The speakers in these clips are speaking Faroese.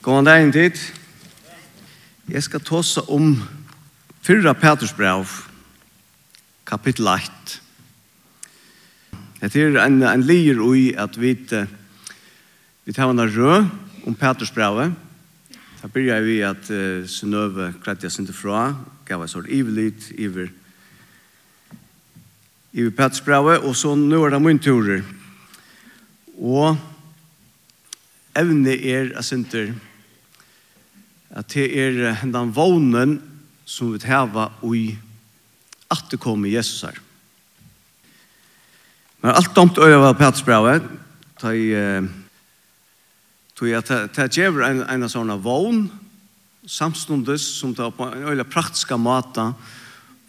Gåan dag en tid. Jeg skal tåse om fyrra Peters brev, kapittel 8. Det er en, en lir i at vi vi tar en rød om Peters brevet. Da begynner vi at uh, Sønøve kretja jeg synte fra, gav jeg sort ivelit, iver, iver Peters brevet, og så nå er det min turer. Og evne er, jeg synte, at det er den vånen som vi hava i at det kommer Jesus her. Men alt domt øye øyva Petersbravet, da jeg tog at det gjever en, en sånn vån, samstundes som det på en øyla praktiska måte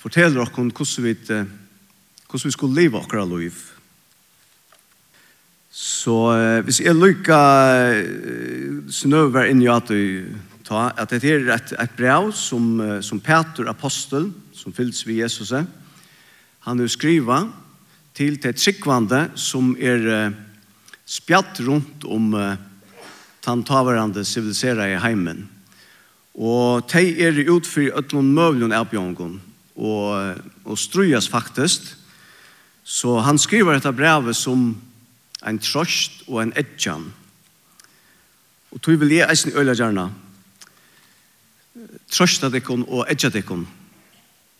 forteller okkon hvordan vi, hvordan vi skulle leve akkurat liv. Så hvis jeg lykka snøver inn i at du ta at det er et, et brev som, som Peter apostel, som fylls ved Jesus, han er skriva til det tryggvande som er spjatt rundt om uh, tantavarande civilisera i heimen. Og de er utfyr utlån møvlun av bjongon, og, og strujas faktisk. Så han skriver dette brevet som en trøst og en etjan. Og tog vil jeg eisen øyla gjerne trøsta dekken og edja dekken,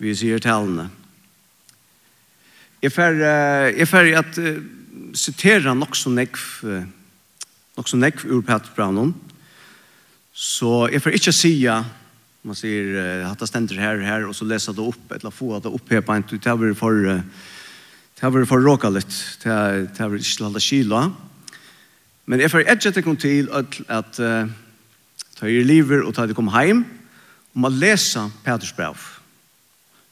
vi sier talene. Jeg fer, jeg fer at uh, sitera nok så nekv, nok så nekv ur Pat Brownon, så jeg fer ikke sia, man sier, hatt det stender her, her, og så lesa det opp, eller få det opphepa, en det er for, det er for råka litt, det har vært ikke lalla kila, men jeg fer etja dekken til at, at uh, ta i liver og ta det kom heim, Om man leser Peters brev,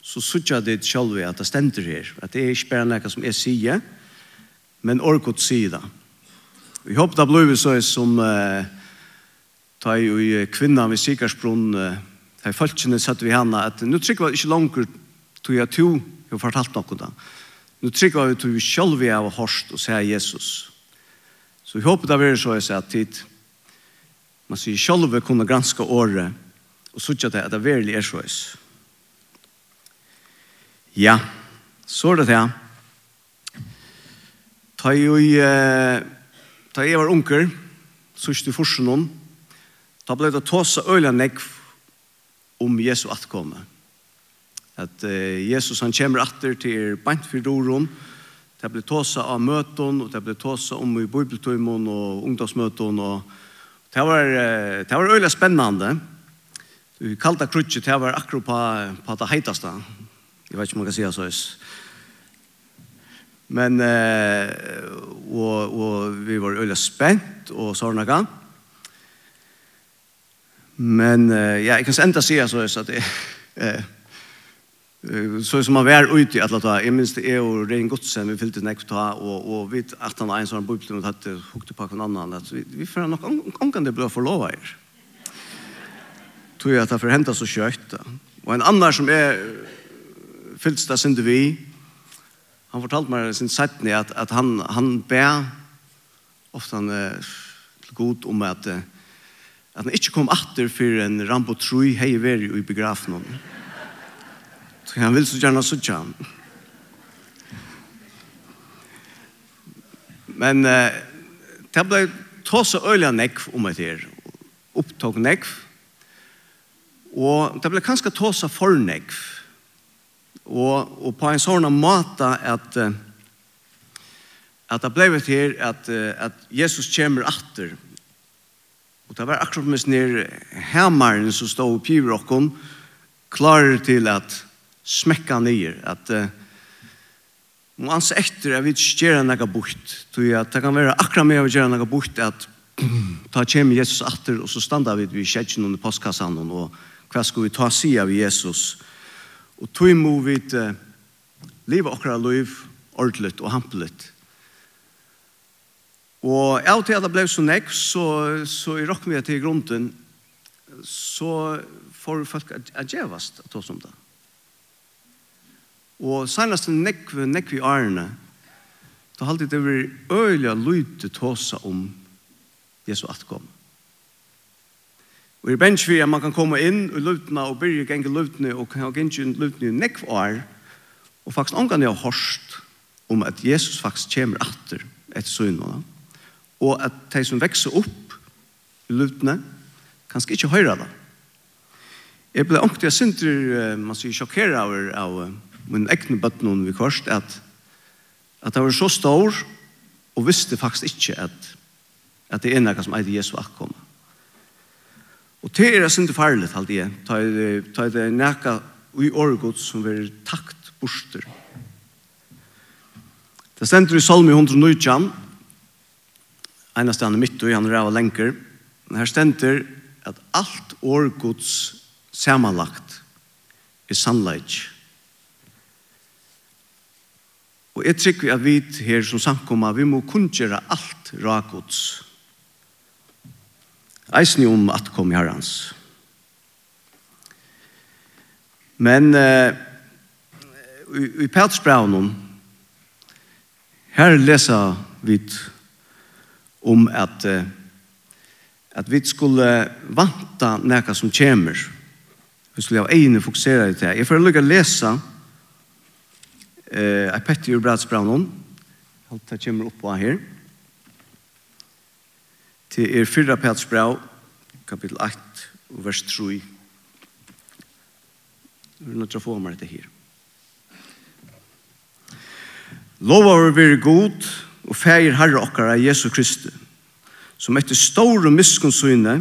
så sutja det selv at det stender her, at det er ikke bare noe som jeg sier, men orkot sier det. Vi håper det blir så som uh, ta i kvinna ved Sikarsbrunn, uh, ta i falskene satt vi henne, at nå trykker vi ikke langt til jeg to, jeg har fortalt noe da. Nå trykker vi til vi selv vi har hørt og sier Jesus. Så vi håper det blir så at tid, man sier selv vi kunne granske året, og sutja det at det verlig er sjøys. Ja, så er det det. Ta jo i, ta jeg var unker, sørst i forsen ta ble det tåsa øyla nekv om Jesu atkomme. At Jesus han kommer atter til bant for doron, det ble tåsa av møten, og det ble tåsa om i bibeltøymon og ungdomsmøten, og det var, det var øyla spennende kalda krutje, det var akkurat på, på det heitaste. Jeg vet ikke om man kan si det så. Men, eh, og, og vi var øyla spent, og sånn noe. Men, eh, ja, jeg kan enda si det så, at det, eh, så som man var ute i alle ta, jeg minns det er og Rein Godsen, vi fyllte nekk ta, og, og vi at han er en sånn bublen og tatt det hukte på hverandre, at vi, vi får nok omgang det ble forlova her. Ja tror jag att det förhäntas så kött. Och en annan som är fyllt där synte vi. Han fortalt mig sin sättning att, att han, han bär ofta han är god om att, att han inte kom efter för en Rambo 3 hej veri i begrafen. Så han vill så gärna så han. Men eh, det ble tåse øyla nekv om etter. Opptog nekv Og det ble kanskje tåsa fornegv. Og, og på en sånn måte at, at det ble det at, at, at Jesus kommer atter. Og det var akkurat mest nere hemmeren som stod oppi rokken, klarer til at smekka nyer, at uh, må anse etter at vi ikke gjør noe bort. Det kan være akkurat med å gjøre noe bort at ta kjem Jesus atter og så standa vi ved skjedgen under postkassen og hva skal vi ta si av Jesus? Og tog må vi uh, leve okra liv ordentlig og hampelig. Og av til at det ble så nekk, så, så i rock med til grunden, så får folk at djevast at oss om det. Og senast nekk vi nekk vi ærene, da halte det vi øyla lydte tåsa om Jesu atkommet. Og i bensk vi man kan komme inn i lutna og byrje genge lutna og kan genge lutna i nekv år og faktisk omgang jeg har om at Jesus faktisk kommer atter etter søgnene og at de som vekser opp i lutna kanskje ikke høyre det. Jeg ble omkring jeg synder man sier sjokkere av, av min egne bøtten vi kvarst at at det var så stor og visste faktisk ikke at at det er noe som eide Jesu akkommet Og det er sindi farlig, halte jeg. Ta er det nekka i åregods som er takt borster. Det stender i Salmi 119, einast han er mitt og i andre av lenker. Men her stender at alt åregods samanlagt er sannleik. Og jeg trykker at vi her som samkommer, vi må kunngjøre alt ragods eisen om at kom i herrens. Men uh, i, i Petsbraunen, her lesa vi om at, uh, at vi skulle vanta nekka som kjemur. Vi skulle ha egne fokusera i det. Jeg får lukka lesa eh, i Petter i Petsbraunen, alt det kjemur oppa her. Her til er fyrra Peters brev, kapitel 8, vers 3. Vi er nødt til å få med dette her. Lova å være god, og feir herre okkara Jesu Kristi, som etter store miskunnsyne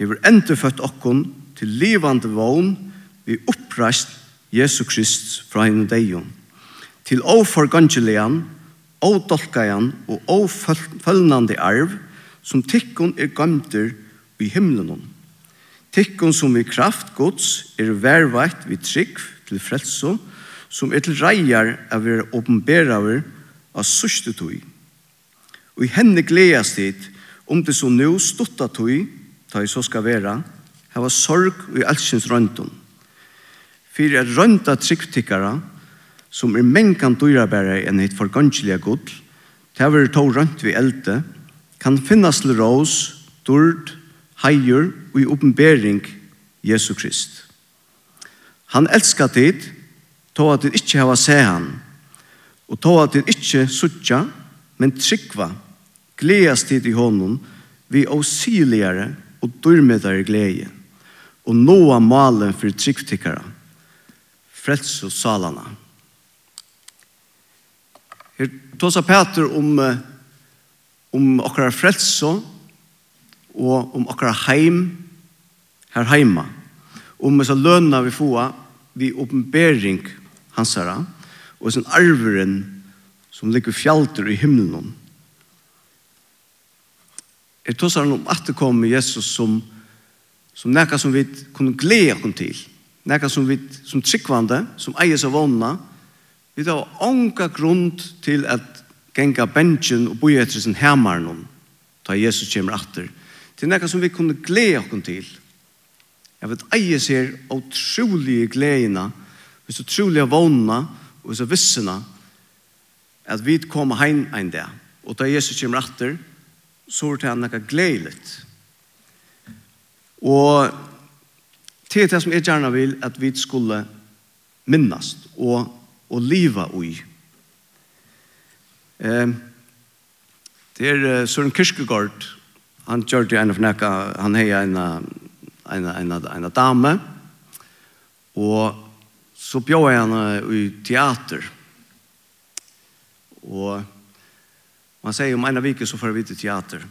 hever endefødt okkon til livande vogn vi oppreist Jesu Krist fra henne deion, til åforgangelian, ådolkajan og åfølnande arv, som tikkun er gamter i himmelen. Tikkun som i kraft gods er verveit vi trygg til frelso, som er til reier av er åpenberaver av sørste tog. Og i henne gledes dit, om det som nå stutta tog, ta i så skal være, hava sorg i allsins røntun. For er rønta tryggtikkara, som er mengan dyrabæra enn heit forgangelige gudl, det har vært to rønt vi eldte, kan finnas til rås, dord, heier og i oppenbering Jesu Krist. Han elskar tid, tog at det ikke hava se han, og tog at det ikke suttja, men tryggva, gledas tid i honom, vi åsiligare og dyrmedare glede, og noa malen for tryggtikkara, frels og salana. Her tåsa Peter om uh, om okkara frelse og om okkara heim her heima. Om dessa lønna vi få vi oppenbering hansara og sin arveren som ligger fjalter i himmelen. Jeg tar om at det kommer Jesus som, som nekka som vi kunne glede oss til. Nekka som vi som tryggvande, som eier seg ånda. Vi tar ånka grunn til at genga bensin og boi etter sin hemarnon, ta Jesus kommer atter. Det er nekka som vi kunne glede okken til. Jeg vet eie ser utrolige gledina, hvis utrolige vonna, og hvis vissina, at vi kommer heim ein dag. Og ta Jesus kommer atter, så er det nekka gledeligt. Og til det som jeg gjerne vil, at vi skulle minnast og, og liva ui. Det er Søren Kyrkegård, han gjør det en av nekka, han hei en, en, en, en dame, og så bjør han henne i teater. Og man sier om en av vike så får vi vite teater.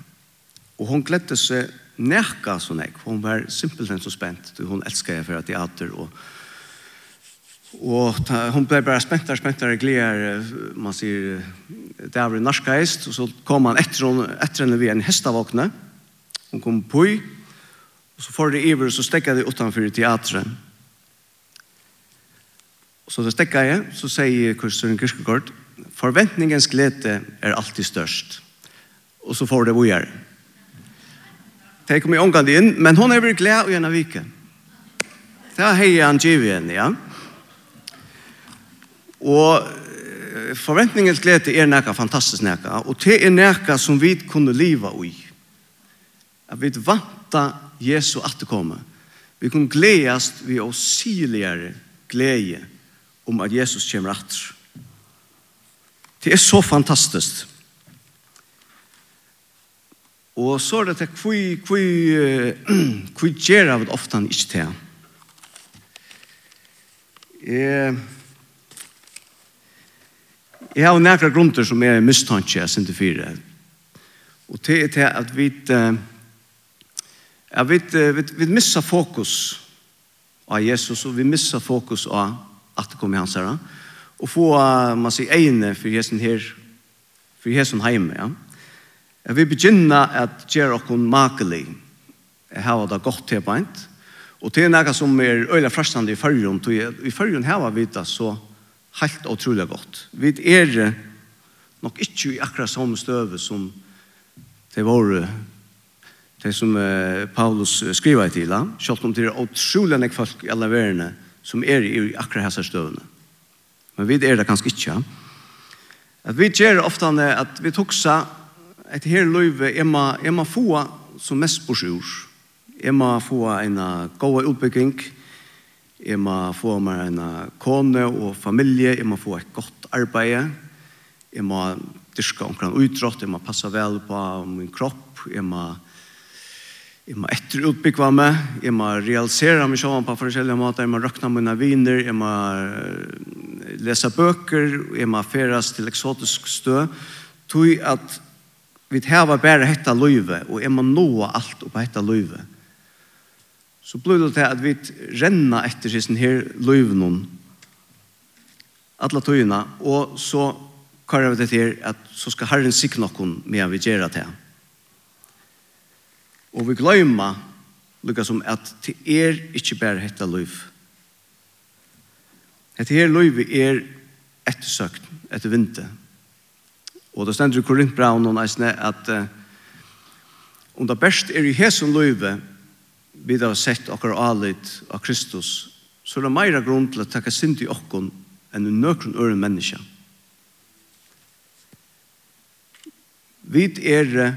Og hun gledde seg nekka sånn jeg, hun var simpelthen så spent, hun elsket jeg for teater, og Och ta, hon blev bara späntare, späntare, gleder, man sier, det er en norska häst. Så kom han etter, etter henne ved en hestavåkne, hun kom på i. og så får det iver, så stekket det utenfor teatret. Så det stekket jeg, så säger Kursuren Kirkegård, forventningens glädje är alltid störst. Och så får det vågar. Det kommer i omgang inn, men hon är väl glad och en vike. Det här hejar han givet ja. Ja. Og forventningens glede er nekka fantastisk nekka, og det er nekka som vi kunne liva i. At vi vanta Jesu at det kommer. Vi kunne gledast vi å siligere glede om at Jesus kommer atter. Det er så fantastisk. Og så er det til hvor, hvor, hvor gjør jeg ofte han ikke til. Eh, Jeg har nekra grunter som er mistanke jeg sin det fire. Og det er til at vi at vi, vi, vi missa fokus av Jesus og vi missa fokus av at det kommer hans her. Og få, man sier, egne for Jesus her, for Jesus heime, ja. Jeg vi begynne at gjøre oss makelig. Jeg har det godt til beint. Og til er noe som er øyla frastande i fyrrjon. I fyrrjon har vi det så helt utrolig godt. Vi er nok ikke i akkurat samme støve som det var det som eh, Paulus skriver til ham, selv om det er utrolig nek folk i alle verene som er i akkurat hessa støvene. Men vi er det kanskje ikke. At vi gjør ofte at vi tok seg et her løyve, er man, er man få som mest på sjur. Er man få en god utbygging, jeg må få meg en kone og familie, jeg må få et godt arbeid, jeg må dyrke omkring utrått, jeg må passe vel på min kropp, jeg må, jeg må etterutbygge meg, jeg må realisere meg selv på forskjellige måter, jeg må røkne mine viner, jeg må lese bøker, jeg må feres til eksotisk stø, tog at vi har bare hette løyve, og jeg må nå alt på hette løyve så blir det til at vi renner etter sin her løyvnån alla tøyene, og så karer vi det til at så skal Herren sikre noen med å gjøre det. Og vi glemmer lukka som at det er ikke bare hette løyv. Hette her løyv er ettersøkt, etter vinter. Og det stender i Korintbraun og at uh, om det best er i hesen løyve, vi har sett okkar alit av Kristus, så er det meira grunn til å takke synd i okkon enn i nøkron øren menneska. Vi er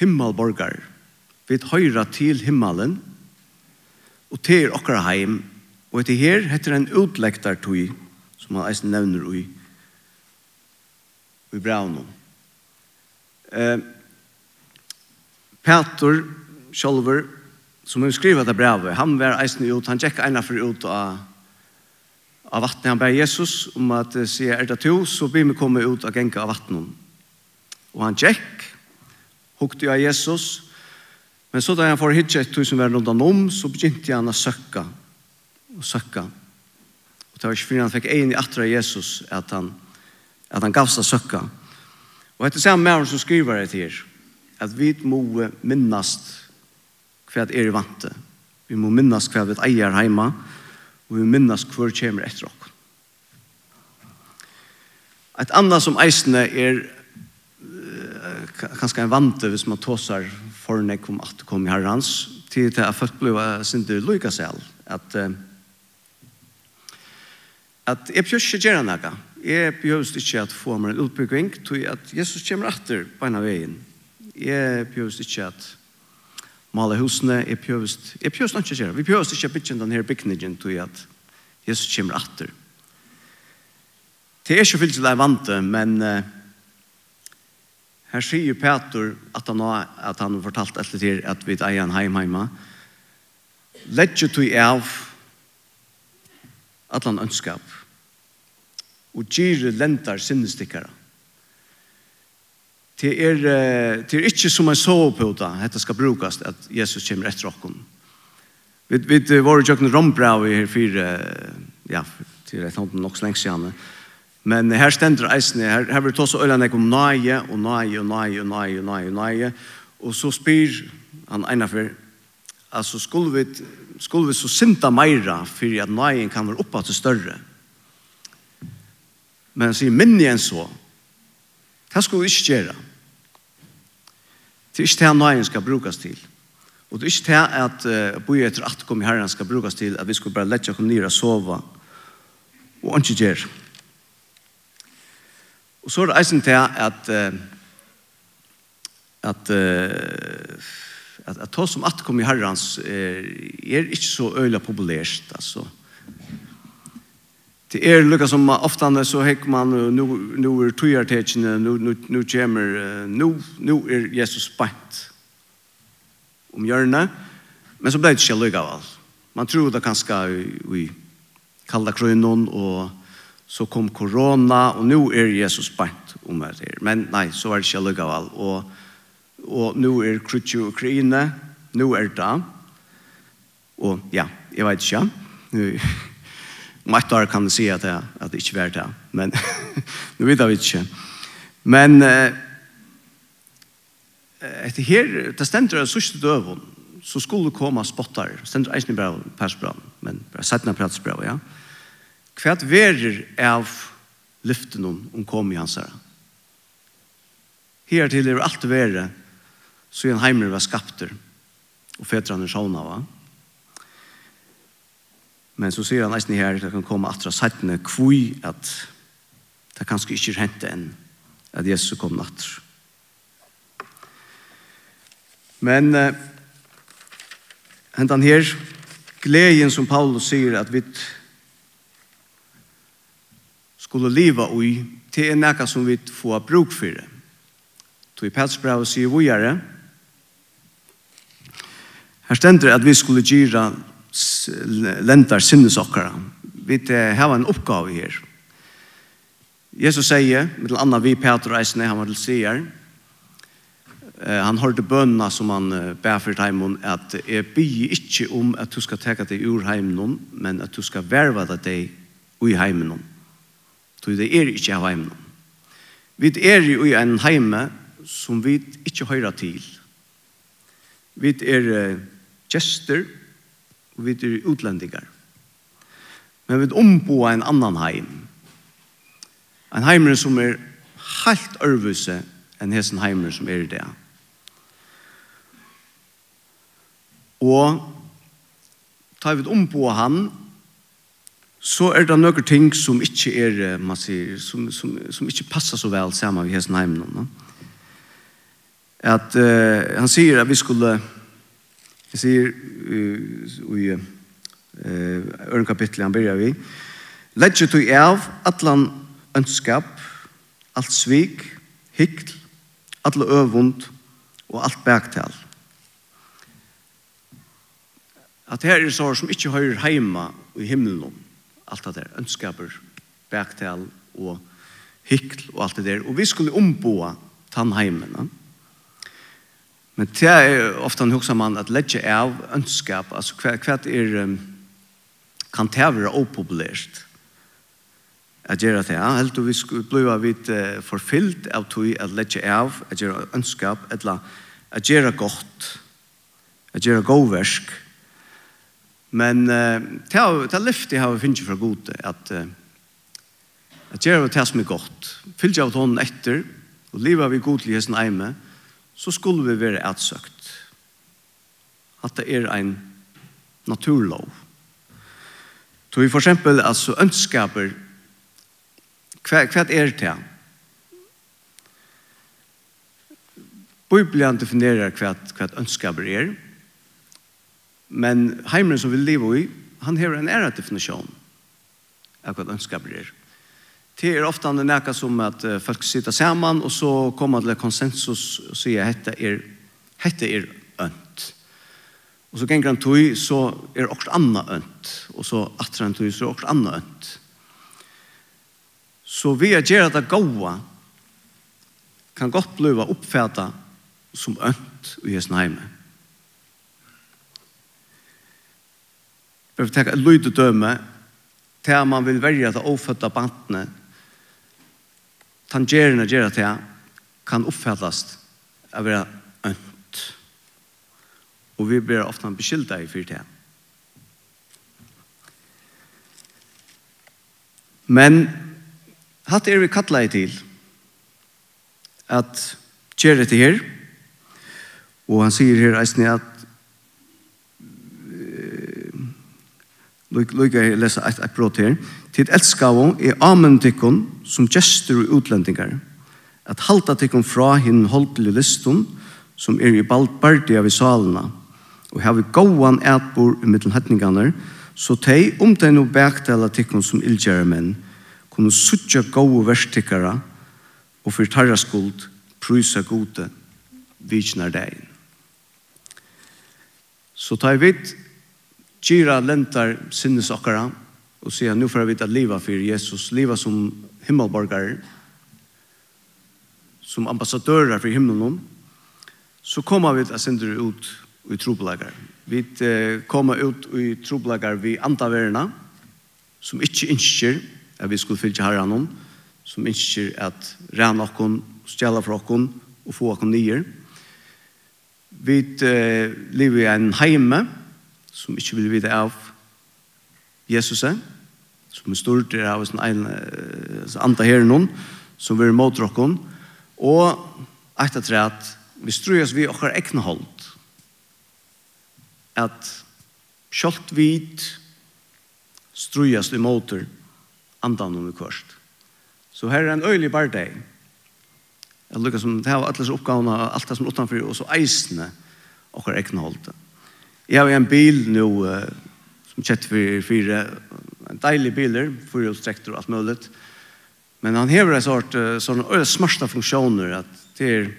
himmelborgar. Vi høyra til himmelen, og til okkar heim. Og etter her heter en utlegtartøy, som han eisen nevner i, i braunum. Eh, Petor, Kjolver, som hun skriver det brevet, han var eisen ut, han tjekk ena for ut av, av vattnet. Han ber Jesus om at sier, er det to, så blir vi kommet ut av genka av vattnet. Og han tjekk, hukte av Jesus, men så da han får hitje et tusen verden rundt om, så begynte han å søkke, og søkke. Og det var ikke fordi han fikk en i atra Jesus, at han, at han gav seg søkke. Og etter samme med som skriver det her, at vi må minnast hva er i vante. Vi må minnes hva vi eier hjemme, og vi må minnes hva kommer etter oss. Et annet som eisene er kanskje en vante hvis man tåser for nek om at det kom i herrens, hans, til det er født ble sinne lykke selv, at at jeg behøver ikke gjøre noe. Jeg behøver ikke at få meg en utbygging, til at Jesus kommer etter på en av veien. Jeg behøver ikke at male husene, jeg pjøvest, jeg pjøvest ikke gjøre, vi pjøvest ikke bytje denne bygningen til at Jesus kommer atter. Det er ikke fyllt til det vante, men uh, her sier Peter at han, har at han har fortalt etter til at vi er en heim heima, Letje tui av at atlan ønskap og gyrir lentar sinnestikkere. Det er, det er ikke som en soveputa, dette skal brukast, at Jesus kommer etter okken. Vi, vi var jo ikke rombrau her fire, ja, til et hånd nok så lenge siden. Men her stender eisene, her, her vil ta så øyne om nøye, og nøye, og nøye, og nøye, og nøye, og nøye. Og så spyr han ene for, altså skulle vi, skulle vi så synta meira, for at nøyen kan være oppe til større. Men han sier, minne igjen så, det skulle vi ikke gjøre. Det er ikke det nøyen skal brukes til. Og det er ikke det at uh, boi etter at kom i herren skal brukes til at vi skulle bare lette oss nere og sove og ikke gjøre. Og så er det eisen til at uh, at uh, at, at, at to som at kom i herrens er, er ikke så øyla populært, altså. Det er lukka som ofta så hekk man nu nu är tojartechen nu nu nu kommer nu nu er Jesus spant. Om hjärna. Men så blir det inte lika väl. Man tror det kanske vi kalla krönon og så kom corona og nu er Jesus spant om det her. Men nei, så var det inte lika väl og og nu är krutju Ukraina, nu er det. Og ja, jag vet inte. Om ett år kan vi si at det, at det ikke var det, men nu vet vi ikke. Men eh, etter her, det stender av sørste døven, så skulle det komme spottar, stender eisen i bra persbrann, men bra settene pratsbra, ja. Hva verer av lyften om om kom i hans herre? Her til er alt verre, så er en heimer var skapter, og fetrene sjåna, va? Ja Men så sier han nesten her, det kan komme atra seitene, kvui at det kanskje ikke hente enn at Jesus kom natter. Men uh, hentan her, gleden som Paulus sier at vi skulle leva i, det er nekka som vi får bruk for det. Så i Petsbrevet sier vi gjør det. Her stender at vi skulle gjøre lentar sinnes okkara. Vi har en oppgave her. Jesus sier, med anna vi Peter eisne, han var til sier, han hørte bønna som han ber for heimen, at jeg byr ikke om at du skal teka deg ur heimen, men at du skal verva deg ui heimen. Så det er ikke av heimen. Vi er jo i en heime som vi ikke høyra til. Vi er gjester, og vi er utlendingar. Men vi omboa en annan heim. En heim som er helt ørvuse enn hesen heimren som er i det. Og tar vi omboa han, så er det noen ting som ikke er, man sier, som, som, som ikke passer så vel sammen med hesen heimren. No? At uh, han sier at vi skulle Jeg sier i øren kapitlet han byrjar vi. Ledger du av atlan ønskap, alt svik, hikl, alle øvund og alt baktal. At her er sår som ikke høyr heima i himmelen, alt det der, ønskaper, baktal og hykl og alt det der. Og vi skulle omboa tannheimen, ja? Men det er ofte en hoksa man at ledje av ønskap, altså hva, hva er, um, kan det være opopulært? At gjøre det, ja, helt og vi skulle bli vidt uh, forfyllt av tog at ledje av, at gjøre ønskap, eller at gjøre godt, at gjøre godversk. Men uh, det er lyftig har vi finnet fra gode, at uh, at gjøre det som er godt. Fyllt av tånden etter, og livet vi god til hesten eime, og så skulle vi være ætsøkt. At det er en naturlov. Så vi for eksempel, altså ønskaper, hva, hva er det? Bibelen definerer hva, hva ønskaper er, men heimeren som vi lever i, han har en æra definisjon av hva ønskaper er. Det er ofte det näka som att folk sitter sammen, og så kommer det konsensus og sier at dette er, dette er ønt. Og så ganger han tog så er det også anna ønt. Og så attra han tog så er det også anna ønt. Så vi er gjerne det gode, kan godt bli oppfattet som ønt i Jesu heime. Vi får et ett lydedöme till man vil velge det ofödda bantnet tangerende gjør at jeg kan oppfattes av å være ønt. Og vi blir ofte beskyldt i fyrt her. Men hatt er vi kattleie til at gjør dette her, og han sier her eisen at Lukka jeg leser et, et brått her. Tid elskavå er amen tikkun som gestur og utlendingar, at halda tikkum fra hinn holdelig listum, som er i balbardi av i salina, og hava gåan ætbor i mittelhetningarna, så tei om tei no bæktela tikkum som ildgjere menn, kunne suttja gode verstikkara og for tarra skuld prysa gode vitsnar degin. Så tar vi gira lentar sinnes okkara og sier nu får vi at liva for Jesus, liva som himmelborgare, som ambassadører for himmelen, så kommer vi til sender ut i trobelager. Vi kommer ut i trobelager vi antaverna, som ikke innskjer at vi skulle fylle herren om, som innskjer at rene okken, stjæle fra okken og få okken nye. Vi lever i en heime som ikke vil vite av Jesus som er stort er av en, en andre her noen, som vil mot dere, og etter tre at vi strøyes vi okker ekne holdt at kjølt vid strøyes i mot dere, andan om vi kvørst. Så her er en øylig bardeg. Jeg lukker som det her var atles oppgavene, alt det som er utenfor, og så eisene okker ekne holdt. Jeg har en bil nå, som kjett for fire, deilige biler, fyrhjulstrektor og alt mulig. Men han hever en sort sånne smarta funksjoner at det er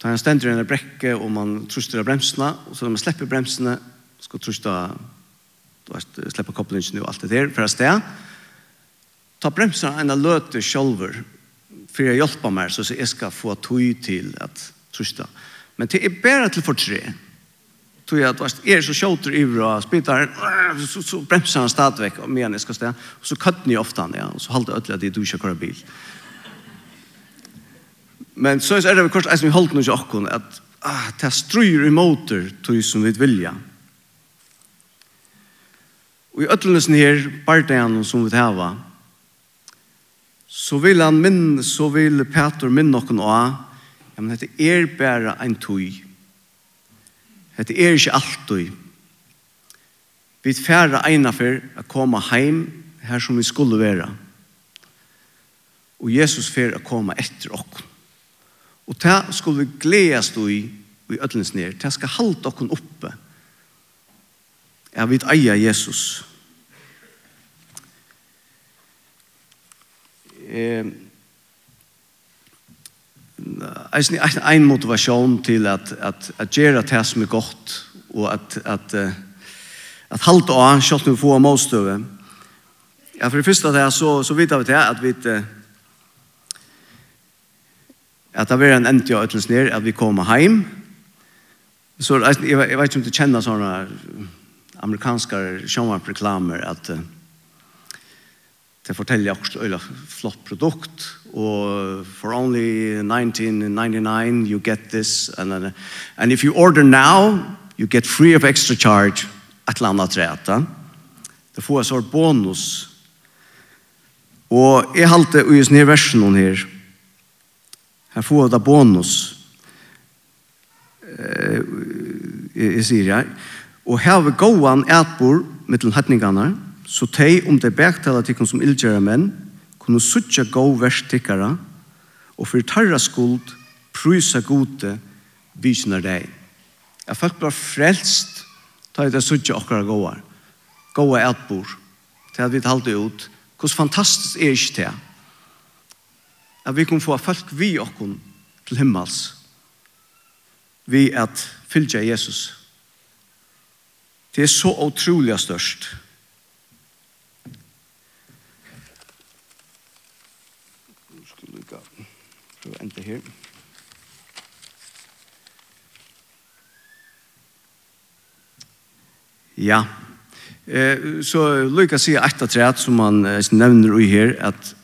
Ta en stendur i en brekke, og man truster av bremsene, og så når man slipper bremsene, skal trusta, slipper koblingen og alt det der, for å sted. Ta bremsene en løte sjolver, for jeg hjelper meg, så jeg skal få tog til at trusta. Men det er bare til fortryet tog jag att er så skjuter i bra spitar så så bremsar han stadväck och men jag ska stä och så katten ni ofta han ja. Och så håller ödla det du kör köra bil. Men så är det väl kort alltså vi håller nu ju åkken att ah det strur i motor tog som vi vilja. Och i ödlunesen här parten som vi hava så vill han min så vill Peter min någon och ja men det är bara en tog Det er ikke alltid. Vi færre egnar for å komme heim her som vi skulle være. Og Jesus fer å komme etter oss. Og det skulle vi gledes i i ødlens ned. Det skal halte oss oppe. Jeg vet eie Jesus. Eh, eisen ein, ein motivasjon til at, at, at gjøre det som er godt, og at, at, at halte av, selv om vi får motstøve. Ja, for det første det så, så vet vi det, at vi at det er en endelig av øtels ned, at vi kommer hjem. Så jeg, jeg vet ikke om du kjenner sånne amerikanske sjånvarpreklamer, at uh, Det forteller også et flott produkt, og for only 19.99 you get this, and, then, and if you order now, you get free of extra charge, et eller annet rett. Det får jeg bonus. Og jeg halte i sånne versjonen her, her får jeg da bonus. Jeg, jeg sier her, og her ved gåan etbor, mittel hetningene, så tei om det bæktala tikkun som illgjæra menn, kunne suttja gå vers tikkara, og for tarra skuld, prysa gode, visnar deg. Jeg folk blir frelst, ta i det suttja okkara gåar. Gåa etbor, til at vi talte ut, hos fantastisk er ikke det, at vi kunne få folk vi okkon til himmels, vi at fylgja Jesus. Det er så utrolig størst, Nu skal vi prøve å enda her. Ja, eh, så Lukas sier etter træt som man eh, nevner i her, at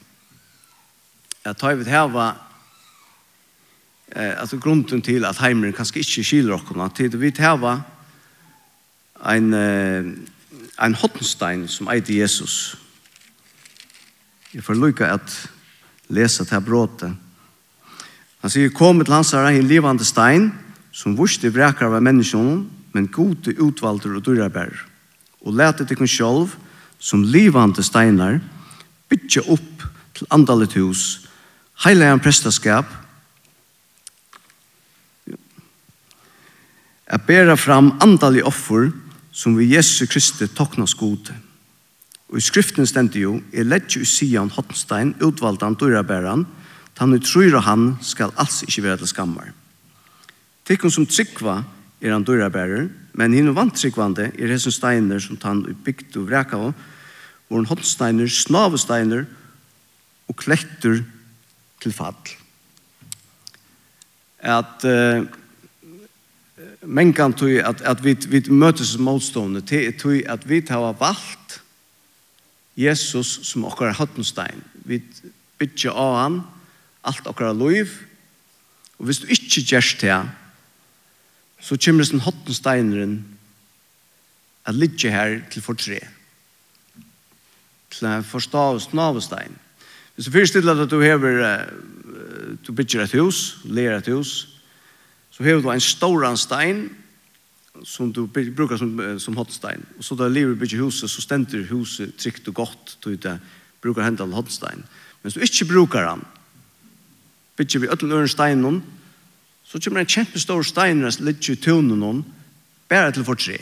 at ta vet her var eh, at grunden til at heimeren kanskje ikke skiler okkona, til vi her var en, eh, en hottenstein som eide Jesus. Jeg får lykke at lese til bråte. Han sier, kom til hans herre en livande stein, som vurste vrekar av menneskene, men gode utvalder og dyrarbær. Og lete til kun sjolv, som livande steinar, bytje opp til andalet hus, heile en prestaskap, at bæra fram andalig offer, som vi Jesu Kristi tokna gode. Og i skriften stendte jo, jeg ledger i Sian Hottenstein, utvaldan dyrabæran, tan i tror han skal alls ikke være til skammar. Tikkun som tryggva er han dyrabærer, men hinn vant tryggvande er hesson steiner som han i bygd og vreka av, hvor han Hottensteiner, snavesteiner og klektur til fall. At uh, mengan tog at, at vi, vi møtes motstående, tog at vi tar valgt Jesus som okkar hattenstein. Vi bytja av han, alt okkar loiv, og hvis du ikkje gjerst det, så kommer det sånn hattensteineren at ligge her til fortre. Til en forstavs navestein. Hvis du fyrstiller at du hever, du bytjer et hus, ler et hus, så hever du en storan stein, som du brukar som, som hotstein. Och så där lever bygger huset så ständer huset tryggt och gott då det brukar hända en hotstein. Men så inte brukar han. Bygger vi öll örn stein någon så kommer en kämpe stor stein rast ligger i tunen någon bara till för tre.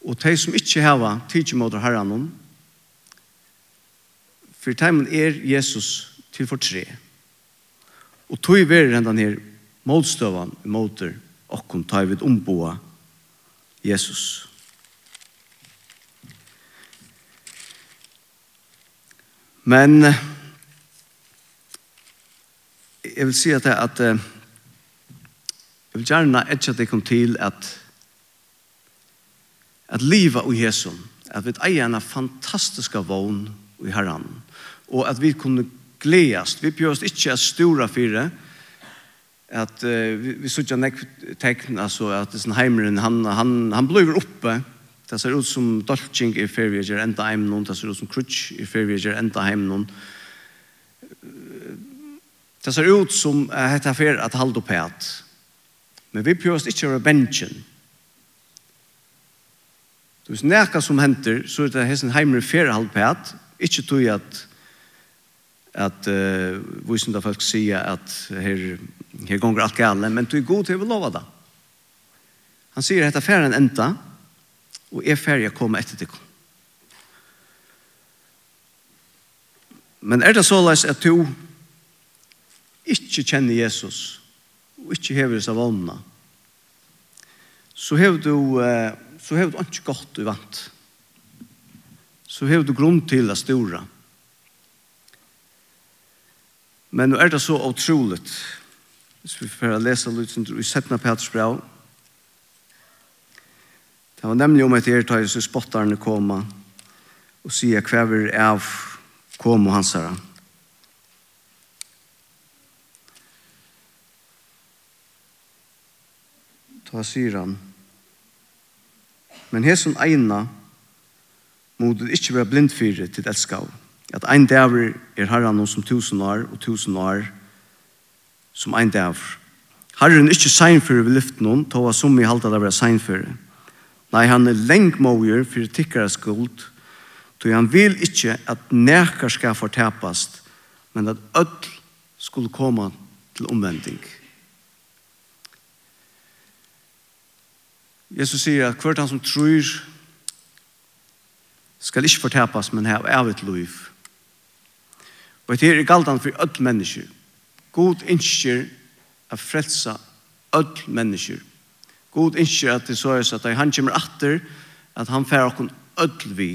Och de som inte hava tidsi mot herran någon för timen är Jesus till för tre. Och tog i verden den här motstøvan i okkum ta vid omboa Jesus. Men jeg vil si at, at jeg vil gjerne etter at jeg kom til at at livet og Jesus, at vi eier en fantastisk vogn i herren, og at vi kunne gledast, vi bjørst ikke at stora fire, men at uh, vi, vi suttja nek tekn, altså at sin heimeren, han, han, han blir oppe, det ser ut som dolching i ferieger enda heim noen, det ser ut som crutch i ferieger enda heim noen. Det ser ut som uh, hette fer at halde opp et, men vi prøver ikke over benchen bensjen. Du vet, nekka som henter, så er det hessen heimer fer halde opp et, ikke tog at at uh, visende folk sier at her, her gonger alt gale, men du er god til å lova det. Han sier at affæren enda, og er ferdig å komme etter til Men er det så løs at du ikke kjenner Jesus, og ikke hever seg vannene, så hever du, uh, så hever du ikke godt du vant. Så hever du grunn til å stora. Men nå er det så otroligt. Hvis vi får lese litt som i 17. Peters brev. Det var nemlig om et ertøy som spotterne koma og sier kvever av kom og hans herre. Da sier han. Men hesen eina må du ikke være blindfyrer til elskav at ein dæver er herran som tusen år og tusen år som ein dæver. Herren er ikke seinføre ved lyften hon, tog som i halta det sein seinføre. Nei, han er lengmåger for tikkere skuld, tog han vil ikke at nekar skal fortepast, men at öll skulle komme til omvending. Jesus sier at hvert han som tror skal ikke fortepast, men heve evigt liv. Og det er galdan for öll mennesker. God innskjer a frelsa öll mennesker. God innskjer at det så er at han kommer atter, at han fer okkur öll vi.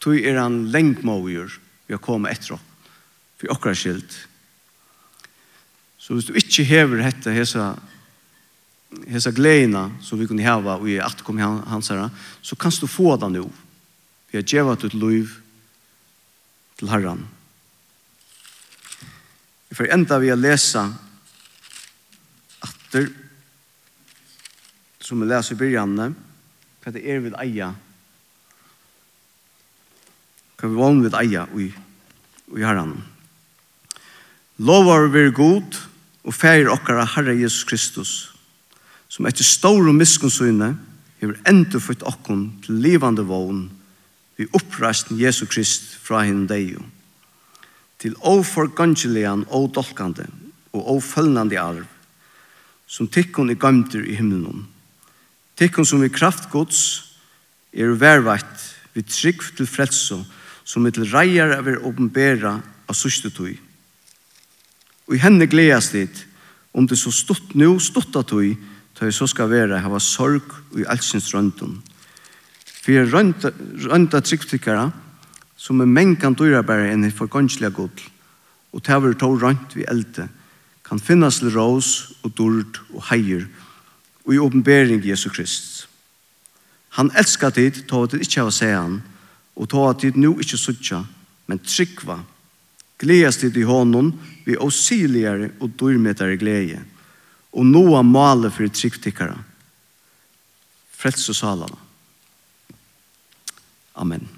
Tog er han lengmåier vi har kommet etter oss. For okkar skilt. Så hvis du ikke hever hette hesa hesa gleina som vi kunne hava og i at kom hans herra, så kanst du få det nu. Vi har djevat ut liv til herran. Vi får enda vi å lese atter, som vi leser i byrjanne, hva det er vid eia, hva vi vann vid eia i, i herren. Lovar vi er god, og feir okkara Herre Jesus Kristus, som etter stor og miskunnsyne, hever enda fyrt okkon til livande vogn, vi oppreist Jesus Krist fra hinn deio til oforgangelian og dolkande og ofølnande arv som tikkun i gamter i himmelen. Tikkun som i kraftgods er vervægt vi trygg til frelso som er til reier av er åpenbæra av sørste tøy. Og i henne gledes dit om det så stått nå stått av tøy tøy så skal være hava sorg og i altsins røntun. For rønta, rønta tryggtikkara som er mengan dyrabære enn i forgåndslige god, og tæver tå rønt vi elde, kan finnes til rås og dord og heier, og i åpenbering Jesu Krist. Han elskar tid, tå at det ikke har seg han, og tå at tid nu ikke suttja, men tryggva, gledes tid i hånden, vi åsiligere og dyrmetere glede, og noa male for tryggtikkere. Frelse salene. Amen.